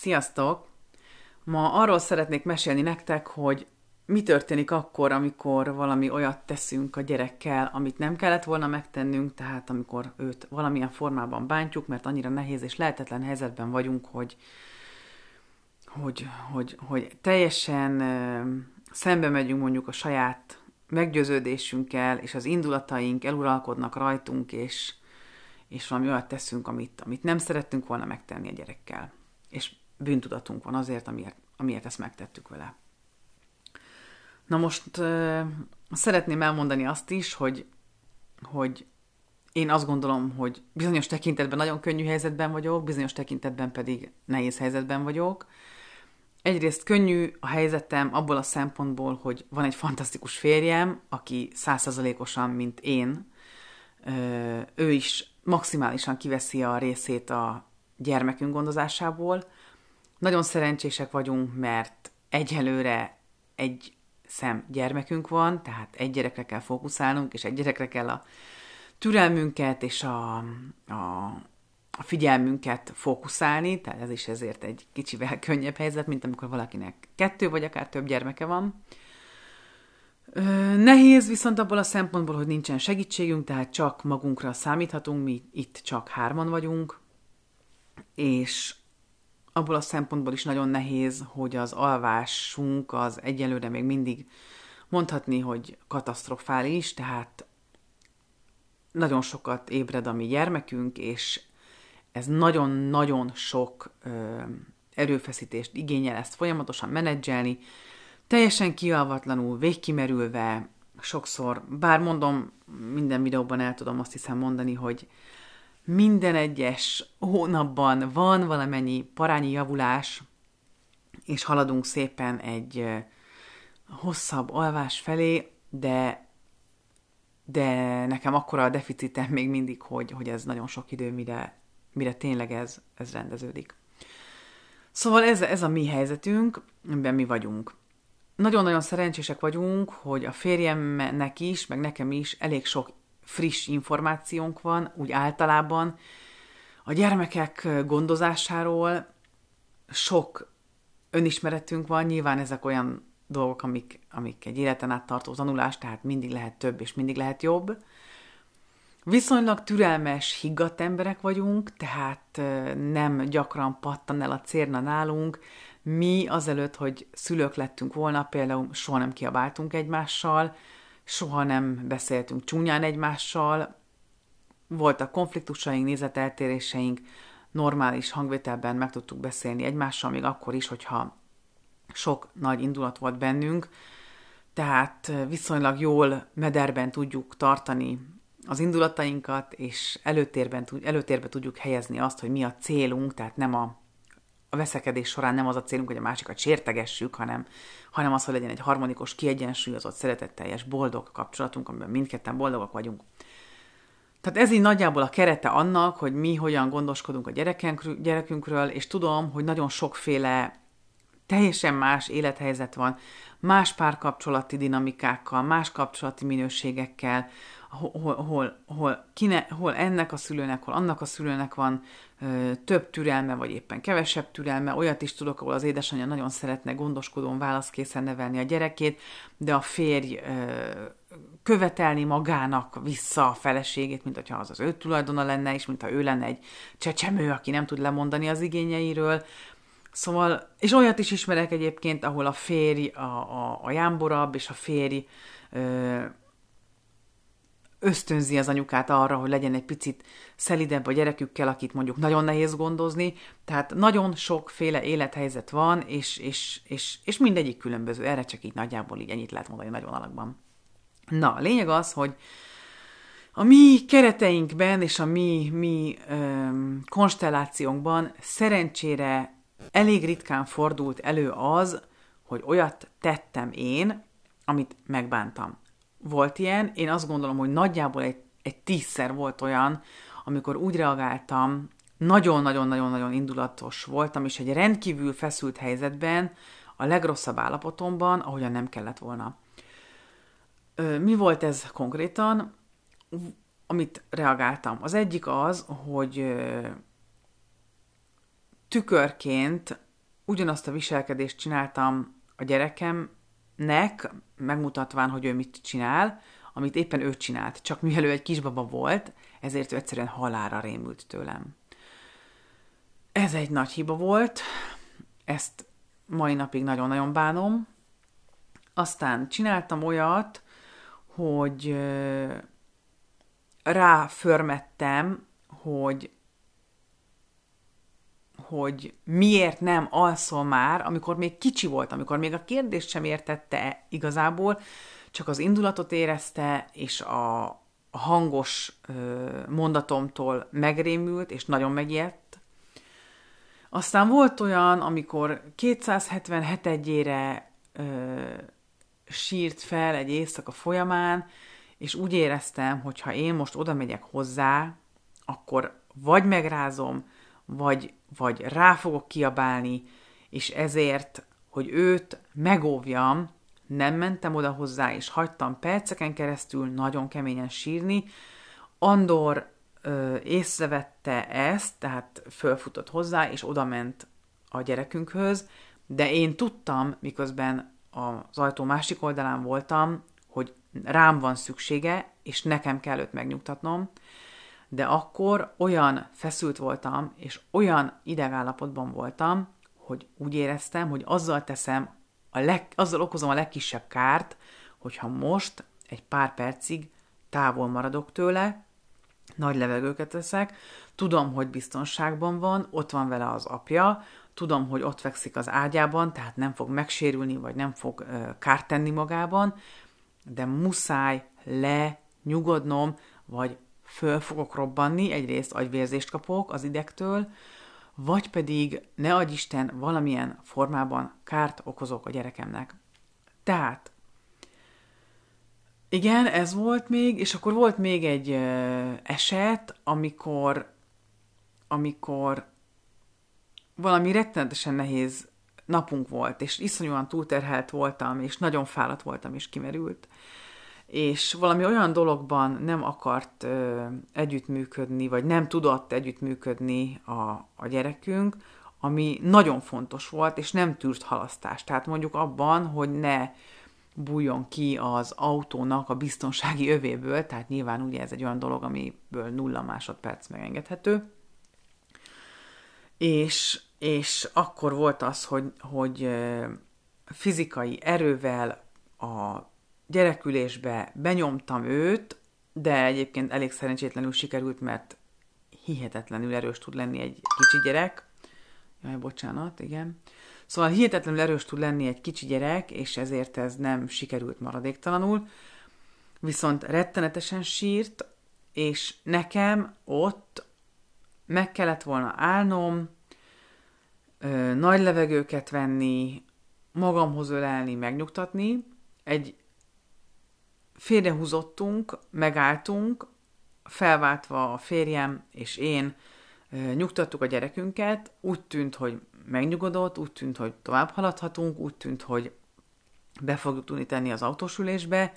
Sziasztok! Ma arról szeretnék mesélni nektek, hogy mi történik akkor, amikor valami olyat teszünk a gyerekkel, amit nem kellett volna megtennünk, tehát amikor őt valamilyen formában bántjuk, mert annyira nehéz és lehetetlen helyzetben vagyunk, hogy, hogy, hogy, hogy teljesen szembe megyünk mondjuk a saját meggyőződésünkkel, és az indulataink eluralkodnak rajtunk, és, és valami olyat teszünk, amit, amit nem szerettünk volna megtenni a gyerekkel. És bűntudatunk van azért, amiért, amiért ezt megtettük vele. Na most uh, szeretném elmondani azt is, hogy, hogy én azt gondolom, hogy bizonyos tekintetben nagyon könnyű helyzetben vagyok, bizonyos tekintetben pedig nehéz helyzetben vagyok. Egyrészt könnyű a helyzetem abból a szempontból, hogy van egy fantasztikus férjem, aki százszerzalékosan, mint én, ő is maximálisan kiveszi a részét a gyermekünk gondozásából. Nagyon szerencsések vagyunk, mert egyelőre egy szem gyermekünk van, tehát egy gyerekre kell fókuszálnunk, és egy gyerekre kell a türelmünket és a, a, a figyelmünket fókuszálni, tehát ez is ezért egy kicsivel könnyebb helyzet, mint amikor valakinek kettő vagy akár több gyermeke van. Nehéz viszont abból a szempontból, hogy nincsen segítségünk, tehát csak magunkra számíthatunk, mi itt csak hárman vagyunk, és abból a szempontból is nagyon nehéz, hogy az alvásunk az egyelőre még mindig mondhatni, hogy katasztrofális, tehát nagyon sokat ébred a mi gyermekünk, és ez nagyon-nagyon sok ö, erőfeszítést igényel ezt folyamatosan menedzselni, teljesen kialvatlanul, végkimerülve, sokszor, bár mondom, minden videóban el tudom azt hiszem mondani, hogy minden egyes hónapban van valamennyi parányi javulás, és haladunk szépen egy hosszabb alvás felé, de de nekem akkora a deficitem még mindig, hogy, hogy ez nagyon sok idő, mire, mire tényleg ez, ez rendeződik. Szóval ez, ez a mi helyzetünk, amiben mi vagyunk. Nagyon-nagyon szerencsések vagyunk, hogy a férjemnek is, meg nekem is elég sok friss információnk van, úgy általában. A gyermekek gondozásáról sok önismeretünk van, nyilván ezek olyan dolgok, amik, amik egy életen át tartó tanulás, tehát mindig lehet több és mindig lehet jobb. Viszonylag türelmes, higgadt emberek vagyunk, tehát nem gyakran pattan el a cérna nálunk. Mi azelőtt, hogy szülők lettünk volna, például soha nem kiabáltunk egymással, soha nem beszéltünk csúnyán egymással, voltak konfliktusaink, nézeteltéréseink, normális hangvételben meg tudtuk beszélni egymással, még akkor is, hogyha sok nagy indulat volt bennünk, tehát viszonylag jól mederben tudjuk tartani az indulatainkat, és előtérben, előtérbe tudjuk helyezni azt, hogy mi a célunk, tehát nem a a veszekedés során nem az a célunk, hogy a másikat sértegessük, hanem, hanem az, hogy legyen egy harmonikus, kiegyensúlyozott, szeretetteljes, boldog kapcsolatunk, amiben mindketten boldogak vagyunk. Tehát ez így nagyjából a kerete annak, hogy mi hogyan gondoskodunk a gyerekünkről, és tudom, hogy nagyon sokféle teljesen más élethelyzet van, más párkapcsolati dinamikákkal, más kapcsolati minőségekkel, hol, hol, hol, kine, hol ennek a szülőnek, hol annak a szülőnek van ö, több türelme, vagy éppen kevesebb türelme. Olyat is tudok, ahol az édesanyja nagyon szeretne gondoskodón válaszkészen nevelni a gyerekét, de a férj ö, követelni magának vissza a feleségét, mint hogyha az az ő tulajdona lenne, és mint ha ő lenne egy csecsemő, aki nem tud lemondani az igényeiről. Szóval, és olyat is ismerek egyébként, ahol a férj a, a, a jámborabb, és a férj ö, ösztönzi az anyukát arra, hogy legyen egy picit szelidebb a gyerekükkel, akit mondjuk nagyon nehéz gondozni. Tehát nagyon sokféle élethelyzet van, és, és, és, és mindegyik különböző. Erre csak így nagyjából így ennyit lehet mondani nagyon alakban. Na, a lényeg az, hogy a mi kereteinkben és a mi, mi öm, konstellációnkban szerencsére elég ritkán fordult elő az, hogy olyat tettem én, amit megbántam volt ilyen. Én azt gondolom, hogy nagyjából egy, egy tízszer volt olyan, amikor úgy reagáltam, nagyon-nagyon-nagyon-nagyon indulatos voltam, és egy rendkívül feszült helyzetben, a legrosszabb állapotomban, ahogyan nem kellett volna. Mi volt ez konkrétan? Amit reagáltam. Az egyik az, hogy tükörként ugyanazt a viselkedést csináltam a gyerekemnek, megmutatván, hogy ő mit csinál, amit éppen ő csinált. Csak mivel ő egy kisbaba volt, ezért ő egyszerűen halára rémült tőlem. Ez egy nagy hiba volt, ezt mai napig nagyon-nagyon bánom. Aztán csináltam olyat, hogy ráförmettem, hogy hogy miért nem alszol már, amikor még kicsi volt, amikor még a kérdést sem értette igazából, csak az indulatot érezte, és a, hangos mondatomtól megrémült, és nagyon megijedt. Aztán volt olyan, amikor 277-ére sírt fel egy éjszaka folyamán, és úgy éreztem, hogy ha én most oda megyek hozzá, akkor vagy megrázom, vagy, vagy rá fogok kiabálni, és ezért, hogy őt megóvjam, nem mentem oda hozzá, és hagytam perceken keresztül nagyon keményen sírni. Andor ö, észrevette ezt, tehát fölfutott hozzá, és oda ment a gyerekünkhöz, de én tudtam, miközben az ajtó másik oldalán voltam, hogy rám van szüksége, és nekem kell őt megnyugtatnom, de akkor olyan feszült voltam, és olyan idegállapotban voltam, hogy úgy éreztem, hogy azzal teszem, a leg, azzal okozom a legkisebb kárt, hogyha most egy pár percig távol maradok tőle, nagy levegőket veszek, tudom, hogy biztonságban van, ott van vele az apja, tudom, hogy ott fekszik az ágyában, tehát nem fog megsérülni, vagy nem fog kárt tenni magában, de muszáj lenyugodnom, vagy föl fogok robbanni, egyrészt agyvérzést kapok az idegtől, vagy pedig, ne adj Isten, valamilyen formában kárt okozok a gyerekemnek. Tehát, igen, ez volt még, és akkor volt még egy eset, amikor, amikor valami rettenetesen nehéz napunk volt, és iszonyúan túlterhelt voltam, és nagyon fáradt voltam, és kimerült és valami olyan dologban nem akart ö, együttműködni, vagy nem tudott együttműködni a, a gyerekünk, ami nagyon fontos volt, és nem tűrt halasztást. Tehát mondjuk abban, hogy ne bújjon ki az autónak a biztonsági övéből, tehát nyilván ugye ez egy olyan dolog, amiből nulla másodperc megengedhető. És, és akkor volt az, hogy, hogy fizikai erővel a gyerekülésbe benyomtam őt, de egyébként elég szerencsétlenül sikerült, mert hihetetlenül erős tud lenni egy kicsi gyerek. Jaj, bocsánat, igen. Szóval hihetetlenül erős tud lenni egy kicsi gyerek, és ezért ez nem sikerült maradéktalanul. Viszont rettenetesen sírt, és nekem ott meg kellett volna állnom, ö, nagy levegőket venni, magamhoz ölelni, megnyugtatni. Egy félrehúzottunk, megálltunk, felváltva a férjem és én nyugtattuk a gyerekünket, úgy tűnt, hogy megnyugodott, úgy tűnt, hogy tovább haladhatunk, úgy tűnt, hogy be fogjuk tudni tenni az autósülésbe,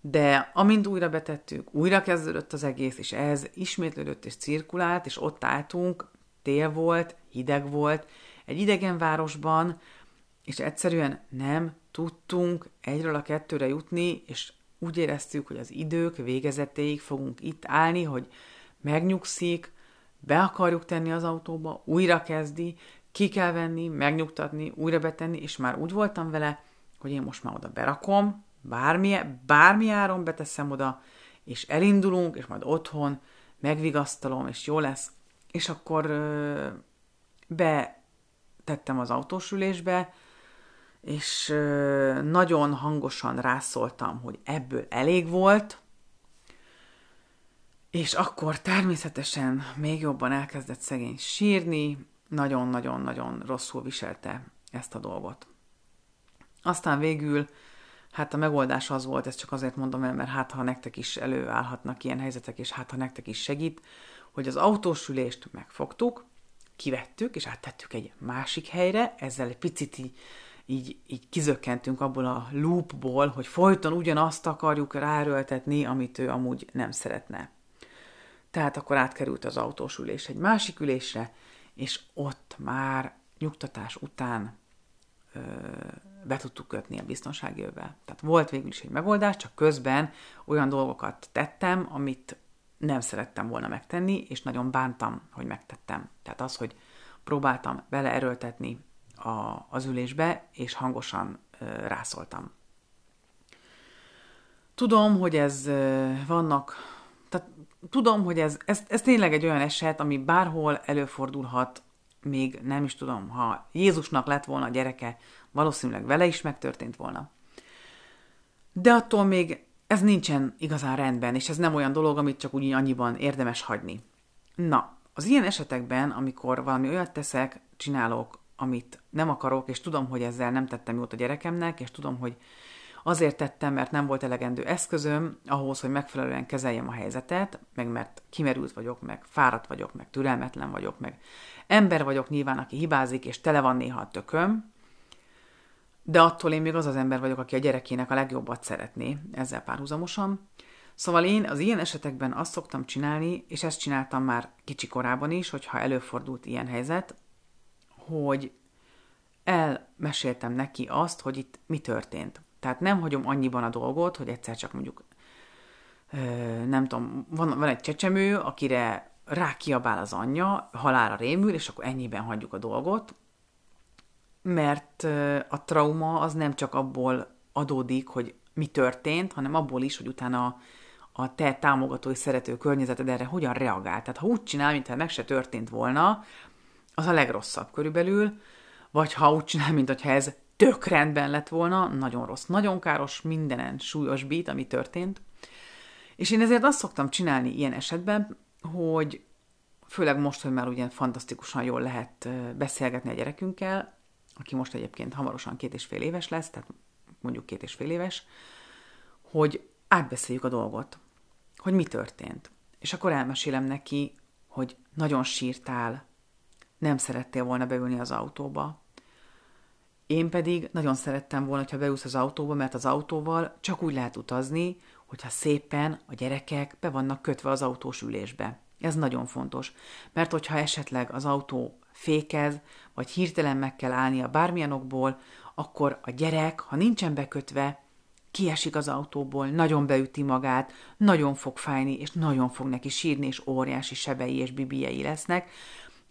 de amint újra betettük, újra kezdődött az egész, és ez ismétlődött és cirkulált, és ott álltunk, tél volt, hideg volt, egy idegen városban, és egyszerűen nem tudtunk egyről a kettőre jutni, és úgy éreztük, hogy az idők végezetéig fogunk itt állni, hogy megnyugszik, be akarjuk tenni az autóba, újra kezdi, ki kell venni, megnyugtatni, újra betenni, és már úgy voltam vele, hogy én most már oda berakom, bármi, bármi áron beteszem oda, és elindulunk, és majd otthon megvigasztalom, és jó lesz. És akkor ö, betettem az autósülésbe, és nagyon hangosan rászóltam, hogy ebből elég volt, és akkor természetesen még jobban elkezdett szegény sírni, nagyon-nagyon-nagyon rosszul viselte ezt a dolgot. Aztán végül, hát a megoldás az volt, ezt csak azért mondom el, mert hát ha nektek is előállhatnak ilyen helyzetek, és hát ha nektek is segít, hogy az autósülést megfogtuk, kivettük, és áttettük egy másik helyre, ezzel egy picit így így, így kizökkentünk abból a loopból, hogy folyton ugyanazt akarjuk ráerőltetni, amit ő amúgy nem szeretne. Tehát akkor átkerült az autós ülés egy másik ülésre, és ott már nyugtatás után ö, be tudtuk kötni a biztonsági övvel. Tehát volt végül is egy megoldás, csak közben olyan dolgokat tettem, amit nem szerettem volna megtenni, és nagyon bántam, hogy megtettem. Tehát az, hogy próbáltam beleerőltetni a, az ülésbe, és hangosan ö, rászoltam. Tudom, hogy ez ö, vannak, tehát tudom, hogy ez, ez, ez tényleg egy olyan eset, ami bárhol előfordulhat, még nem is tudom, ha Jézusnak lett volna a gyereke, valószínűleg vele is megtörtént volna. De attól még ez nincsen igazán rendben, és ez nem olyan dolog, amit csak úgy annyiban érdemes hagyni. Na, az ilyen esetekben, amikor valami olyat teszek, csinálok, amit nem akarok, és tudom, hogy ezzel nem tettem jót a gyerekemnek, és tudom, hogy azért tettem, mert nem volt elegendő eszközöm ahhoz, hogy megfelelően kezeljem a helyzetet, meg mert kimerült vagyok, meg fáradt vagyok, meg türelmetlen vagyok, meg ember vagyok nyilván, aki hibázik, és tele van néha a tököm, de attól én még az az ember vagyok, aki a gyerekének a legjobbat szeretné, ezzel párhuzamosan. Szóval én az ilyen esetekben azt szoktam csinálni, és ezt csináltam már kicsi korában is, hogyha előfordult ilyen helyzet, hogy elmeséltem neki azt, hogy itt mi történt. Tehát nem hagyom annyiban a dolgot, hogy egyszer csak mondjuk, nem tudom, van, van egy csecsemő, akire rá kiabál az anyja, halára rémül, és akkor ennyiben hagyjuk a dolgot, mert a trauma az nem csak abból adódik, hogy mi történt, hanem abból is, hogy utána a te támogató és szerető környezeted erre hogyan reagál. Tehát ha úgy csinál, mintha meg se történt volna, az a legrosszabb körülbelül, vagy ha úgy csinál, mintha ez tök rendben lett volna, nagyon rossz, nagyon káros, mindenen súlyos bít, ami történt. És én ezért azt szoktam csinálni ilyen esetben, hogy főleg most, hogy már ugye fantasztikusan jól lehet beszélgetni a gyerekünkkel, aki most egyébként hamarosan két és fél éves lesz, tehát mondjuk két és fél éves, hogy átbeszéljük a dolgot, hogy mi történt. És akkor elmesélem neki, hogy nagyon sírtál, nem szerettél volna beülni az autóba. Én pedig nagyon szerettem volna, ha beülsz az autóba, mert az autóval csak úgy lehet utazni, hogyha szépen a gyerekek be vannak kötve az autós ülésbe. Ez nagyon fontos, mert hogyha esetleg az autó fékez, vagy hirtelen meg kell állnia bármilyen okból, akkor a gyerek, ha nincsen bekötve, kiesik az autóból, nagyon beüti magát, nagyon fog fájni, és nagyon fog neki sírni, és óriási sebei és bibiei lesznek,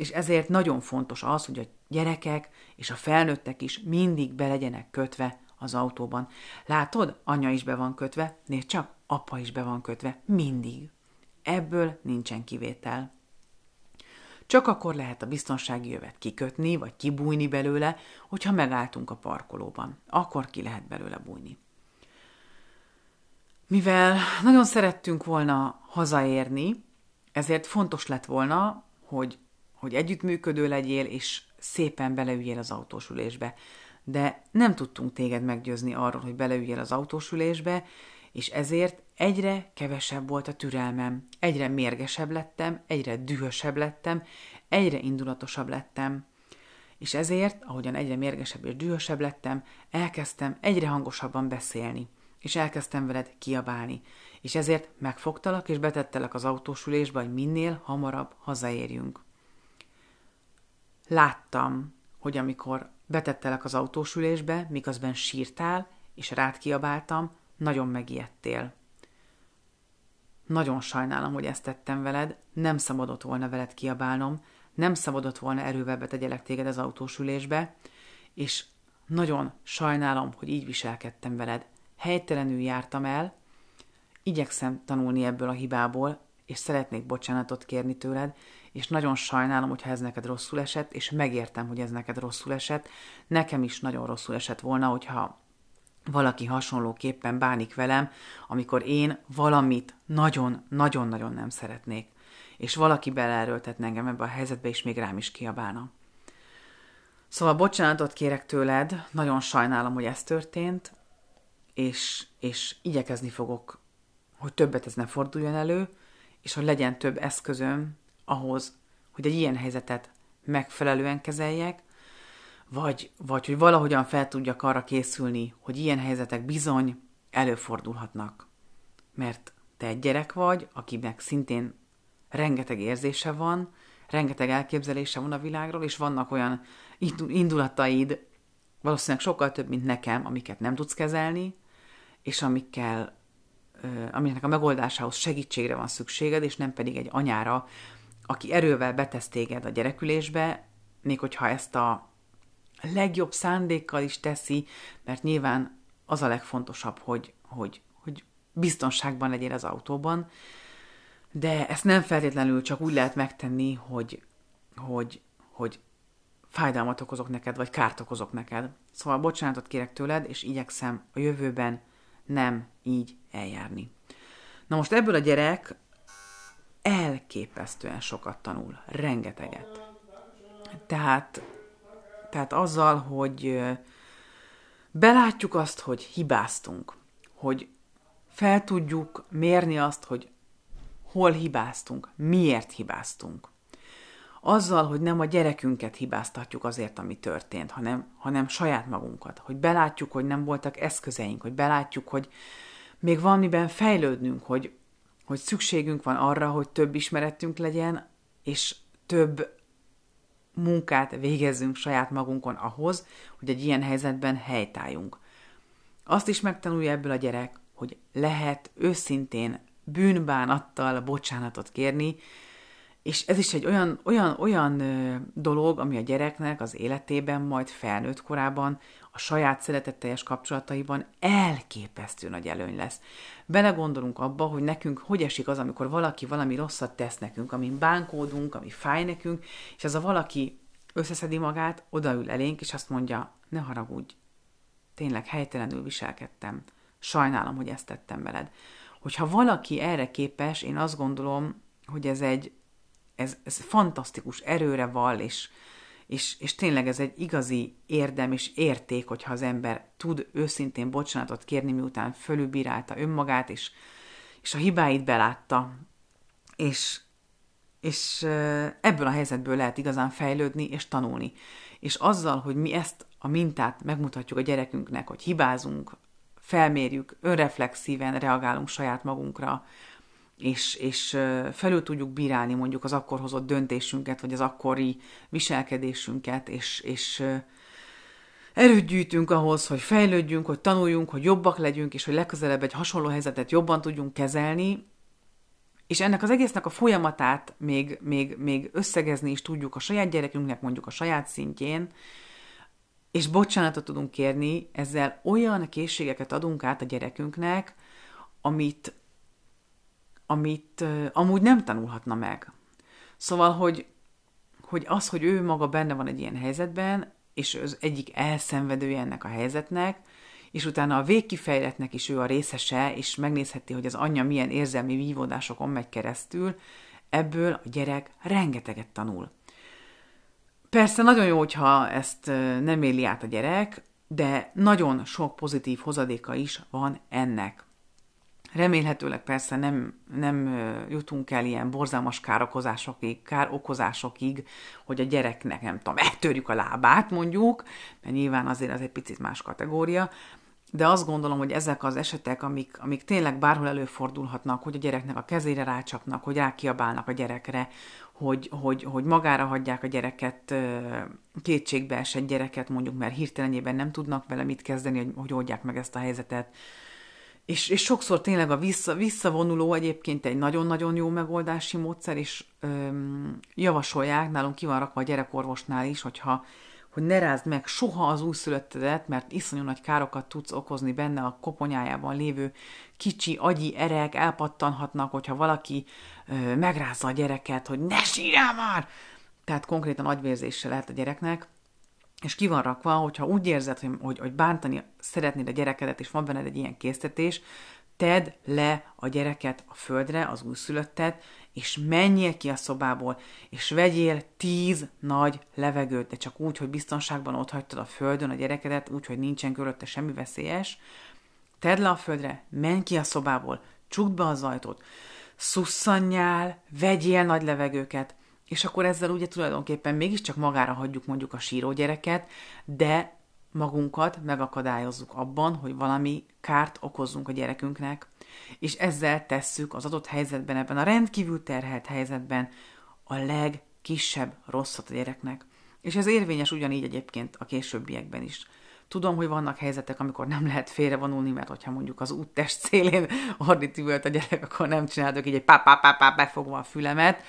és ezért nagyon fontos az, hogy a gyerekek és a felnőttek is mindig be legyenek kötve az autóban. Látod, anya is be van kötve, nézd csak, apa is be van kötve, mindig. Ebből nincsen kivétel. Csak akkor lehet a biztonsági jövet kikötni, vagy kibújni belőle, hogyha megálltunk a parkolóban. Akkor ki lehet belőle bújni. Mivel nagyon szerettünk volna hazaérni, ezért fontos lett volna, hogy, hogy együttműködő legyél, és szépen beleüljél az autósülésbe. De nem tudtunk téged meggyőzni arról, hogy beleüljél az autósülésbe, és ezért egyre kevesebb volt a türelmem, egyre mérgesebb lettem, egyre dühösebb lettem, egyre indulatosabb lettem. És ezért, ahogyan egyre mérgesebb és dühösebb lettem, elkezdtem egyre hangosabban beszélni, és elkezdtem veled kiabálni, és ezért megfogtalak és betettelek az autósülésbe, hogy minél hamarabb hazaérjünk. Láttam, hogy amikor betettelek az autósülésbe, miközben sírtál, és rád kiabáltam, nagyon megijedtél. Nagyon sajnálom, hogy ezt tettem veled, nem szabadott volna veled kiabálnom, nem szabadott volna erővel betegyelek téged az autósülésbe, és nagyon sajnálom, hogy így viselkedtem veled. Helytelenül jártam el, igyekszem tanulni ebből a hibából, és szeretnék bocsánatot kérni tőled, és nagyon sajnálom, hogyha ez neked rosszul esett, és megértem, hogy ez neked rosszul esett. Nekem is nagyon rosszul esett volna, hogyha valaki hasonlóképpen bánik velem, amikor én valamit nagyon-nagyon-nagyon nem szeretnék, és valaki beleerőltetne engem ebbe a helyzetbe, és még rám is kiabálna. Szóval bocsánatot kérek tőled, nagyon sajnálom, hogy ez történt, és, és igyekezni fogok, hogy többet ez ne forduljon elő, és hogy legyen több eszközöm ahhoz, hogy egy ilyen helyzetet megfelelően kezeljek, vagy, vagy hogy valahogyan fel tudjak arra készülni, hogy ilyen helyzetek bizony előfordulhatnak. Mert te egy gyerek vagy, akinek szintén rengeteg érzése van, rengeteg elképzelése van a világról, és vannak olyan indulataid valószínűleg sokkal több, mint nekem, amiket nem tudsz kezelni, és amikkel, amiknek a megoldásához segítségre van szükséged, és nem pedig egy anyára, aki erővel betesz téged a gyerekülésbe, még hogyha ezt a legjobb szándékkal is teszi, mert nyilván az a legfontosabb, hogy, hogy, hogy biztonságban legyél az autóban, de ezt nem feltétlenül csak úgy lehet megtenni, hogy, hogy, hogy fájdalmat okozok neked, vagy kárt okozok neked. Szóval bocsánatot kérek tőled, és igyekszem a jövőben nem így eljárni. Na most ebből a gyerek elképesztően sokat tanul, rengeteget. Tehát, tehát azzal, hogy belátjuk azt, hogy hibáztunk, hogy fel tudjuk mérni azt, hogy hol hibáztunk, miért hibáztunk. Azzal, hogy nem a gyerekünket hibáztatjuk azért, ami történt, hanem, hanem saját magunkat. Hogy belátjuk, hogy nem voltak eszközeink, hogy belátjuk, hogy még valamiben fejlődnünk, hogy, hogy szükségünk van arra, hogy több ismeretünk legyen, és több munkát végezzünk saját magunkon ahhoz, hogy egy ilyen helyzetben helytáljunk. Azt is megtanulja ebből a gyerek, hogy lehet őszintén bűnbánattal bocsánatot kérni, és ez is egy olyan, olyan, olyan dolog, ami a gyereknek az életében, majd felnőtt korában, a saját szeretetteljes kapcsolataiban elképesztő nagy előny lesz. Belegondolunk abba, hogy nekünk hogy esik az, amikor valaki valami rosszat tesz nekünk, amin bánkódunk, ami fáj nekünk, és ez a valaki összeszedi magát, odaül elénk, és azt mondja, ne haragudj, tényleg helytelenül viselkedtem, sajnálom, hogy ezt tettem veled. Hogyha valaki erre képes, én azt gondolom, hogy ez egy ez, ez fantasztikus erőre val, és, és, és tényleg ez egy igazi érdem és érték, hogyha az ember tud őszintén bocsánatot kérni, miután fölülbírálta önmagát, és, és a hibáit belátta, és, és ebből a helyzetből lehet igazán fejlődni és tanulni. És azzal, hogy mi ezt a mintát megmutatjuk a gyerekünknek, hogy hibázunk, felmérjük, önreflexíven reagálunk saját magunkra, és, és felül tudjuk bírálni mondjuk az akkor hozott döntésünket, vagy az akkori viselkedésünket, és, és erőt gyűjtünk ahhoz, hogy fejlődjünk, hogy tanuljunk, hogy jobbak legyünk, és hogy legközelebb egy hasonló helyzetet jobban tudjunk kezelni, és ennek az egésznek a folyamatát még, még, még összegezni is tudjuk a saját gyerekünknek, mondjuk a saját szintjén, és bocsánatot tudunk kérni, ezzel olyan készségeket adunk át a gyerekünknek, amit, amit amúgy nem tanulhatna meg. Szóval, hogy, hogy az, hogy ő maga benne van egy ilyen helyzetben, és az egyik elszenvedője ennek a helyzetnek, és utána a végkifejletnek is ő a részese, és megnézheti, hogy az anyja milyen érzelmi vívódásokon megy keresztül, ebből a gyerek rengeteget tanul. Persze nagyon jó, hogyha ezt nem éli át a gyerek, de nagyon sok pozitív hozadéka is van ennek. Remélhetőleg persze nem, nem jutunk el ilyen borzalmas károkozásokig, károkozásokig, hogy a gyereknek, nem tudom, megtörjük a lábát mondjuk, mert nyilván azért az egy picit más kategória, de azt gondolom, hogy ezek az esetek, amik, amik tényleg bárhol előfordulhatnak, hogy a gyereknek a kezére rácsapnak, hogy rákiabálnak a gyerekre, hogy, hogy, hogy magára hagyják a gyereket, kétségbe esett gyereket mondjuk, mert hirtelenében nem tudnak vele mit kezdeni, hogy, hogy oldják meg ezt a helyzetet, és, és sokszor tényleg a vissza, visszavonuló egyébként egy nagyon-nagyon jó megoldási módszer, és öm, javasolják, nálunk ki van rakva a gyerekorvosnál is, hogyha hogy ne rázd meg soha az újszülöttedet, mert iszonyú nagy károkat tudsz okozni benne a koponyájában lévő kicsi agyi erek, elpattanhatnak, hogyha valaki ö, megrázza a gyereket, hogy ne sírjál már! Tehát konkrétan agyvérzéssel lehet a gyereknek, és ki van rakva, hogyha úgy érzed, hogy, hogy, hogy bántani szeretnéd a gyerekedet, és van benned egy ilyen késztetés, tedd le a gyereket a földre, az újszülöttet, és menjél ki a szobából, és vegyél tíz nagy levegőt, de csak úgy, hogy biztonságban ott hagytad a földön a gyerekedet, úgy, hogy nincsen körülötte semmi veszélyes. Tedd le a földre, menj ki a szobából, csukd be az ajtót, szusszanjál, vegyél nagy levegőket, és akkor ezzel ugye tulajdonképpen mégiscsak magára hagyjuk mondjuk a síró gyereket, de magunkat megakadályozzuk abban, hogy valami kárt okozzunk a gyerekünknek, és ezzel tesszük az adott helyzetben, ebben a rendkívül terhelt helyzetben a legkisebb rosszat a gyereknek. És ez érvényes ugyanígy egyébként a későbbiekben is. Tudom, hogy vannak helyzetek, amikor nem lehet félrevonulni, mert hogyha mondjuk az úttest szélén ordít a gyerek, akkor nem csinálok így egy pá, pá, pá, pá, befogva a fülemet.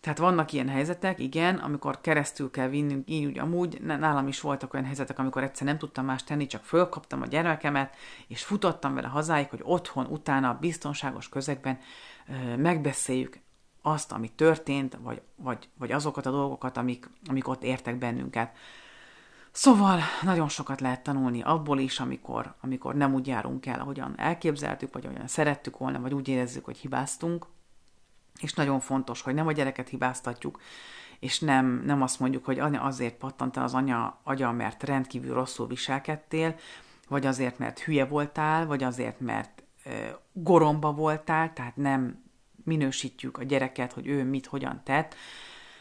Tehát vannak ilyen helyzetek, igen, amikor keresztül kell vinnünk, így úgy amúgy. Nálam is voltak olyan helyzetek, amikor egyszer nem tudtam más tenni, csak fölkaptam a gyermekemet, és futottam vele hazáig, hogy otthon, utána, biztonságos közegben ö, megbeszéljük azt, ami történt, vagy, vagy, vagy azokat a dolgokat, amik, amik ott értek bennünket. Szóval nagyon sokat lehet tanulni abból is, amikor, amikor nem úgy járunk el, ahogyan elképzeltük, vagy ahogyan szerettük volna, vagy úgy érezzük, hogy hibáztunk. És nagyon fontos, hogy nem a gyereket hibáztatjuk, és nem, nem azt mondjuk, hogy anya azért pattant el az anya agya, mert rendkívül rosszul viselkedtél, vagy azért, mert hülye voltál, vagy azért, mert e, goromba voltál, tehát nem minősítjük a gyereket, hogy ő mit, hogyan tett,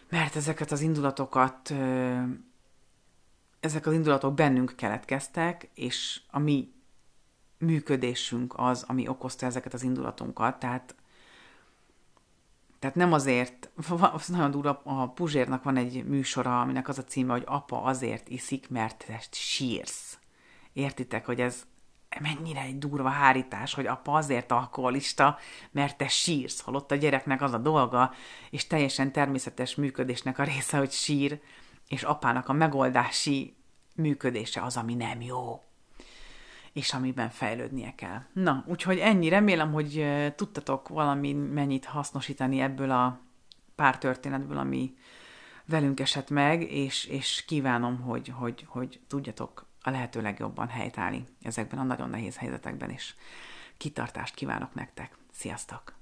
mert ezeket az indulatokat ezek az indulatok bennünk keletkeztek, és a mi működésünk az, ami okozta ezeket az indulatunkat, tehát tehát nem azért, az nagyon durva, a Puzsérnak van egy műsora, aminek az a címe, hogy apa azért iszik, mert te sírsz. Értitek, hogy ez mennyire egy durva hárítás, hogy apa azért alkoholista, mert te sírsz, holott a gyereknek az a dolga, és teljesen természetes működésnek a része, hogy sír, és apának a megoldási működése az, ami nem jó, és amiben fejlődnie kell. Na, úgyhogy ennyi, remélem, hogy tudtatok valami mennyit hasznosítani ebből a pár történetből, ami velünk esett meg, és, és kívánom, hogy, hogy, hogy tudjatok a lehető legjobban helytállni ezekben a nagyon nehéz helyzetekben is. Kitartást kívánok nektek. Sziasztok!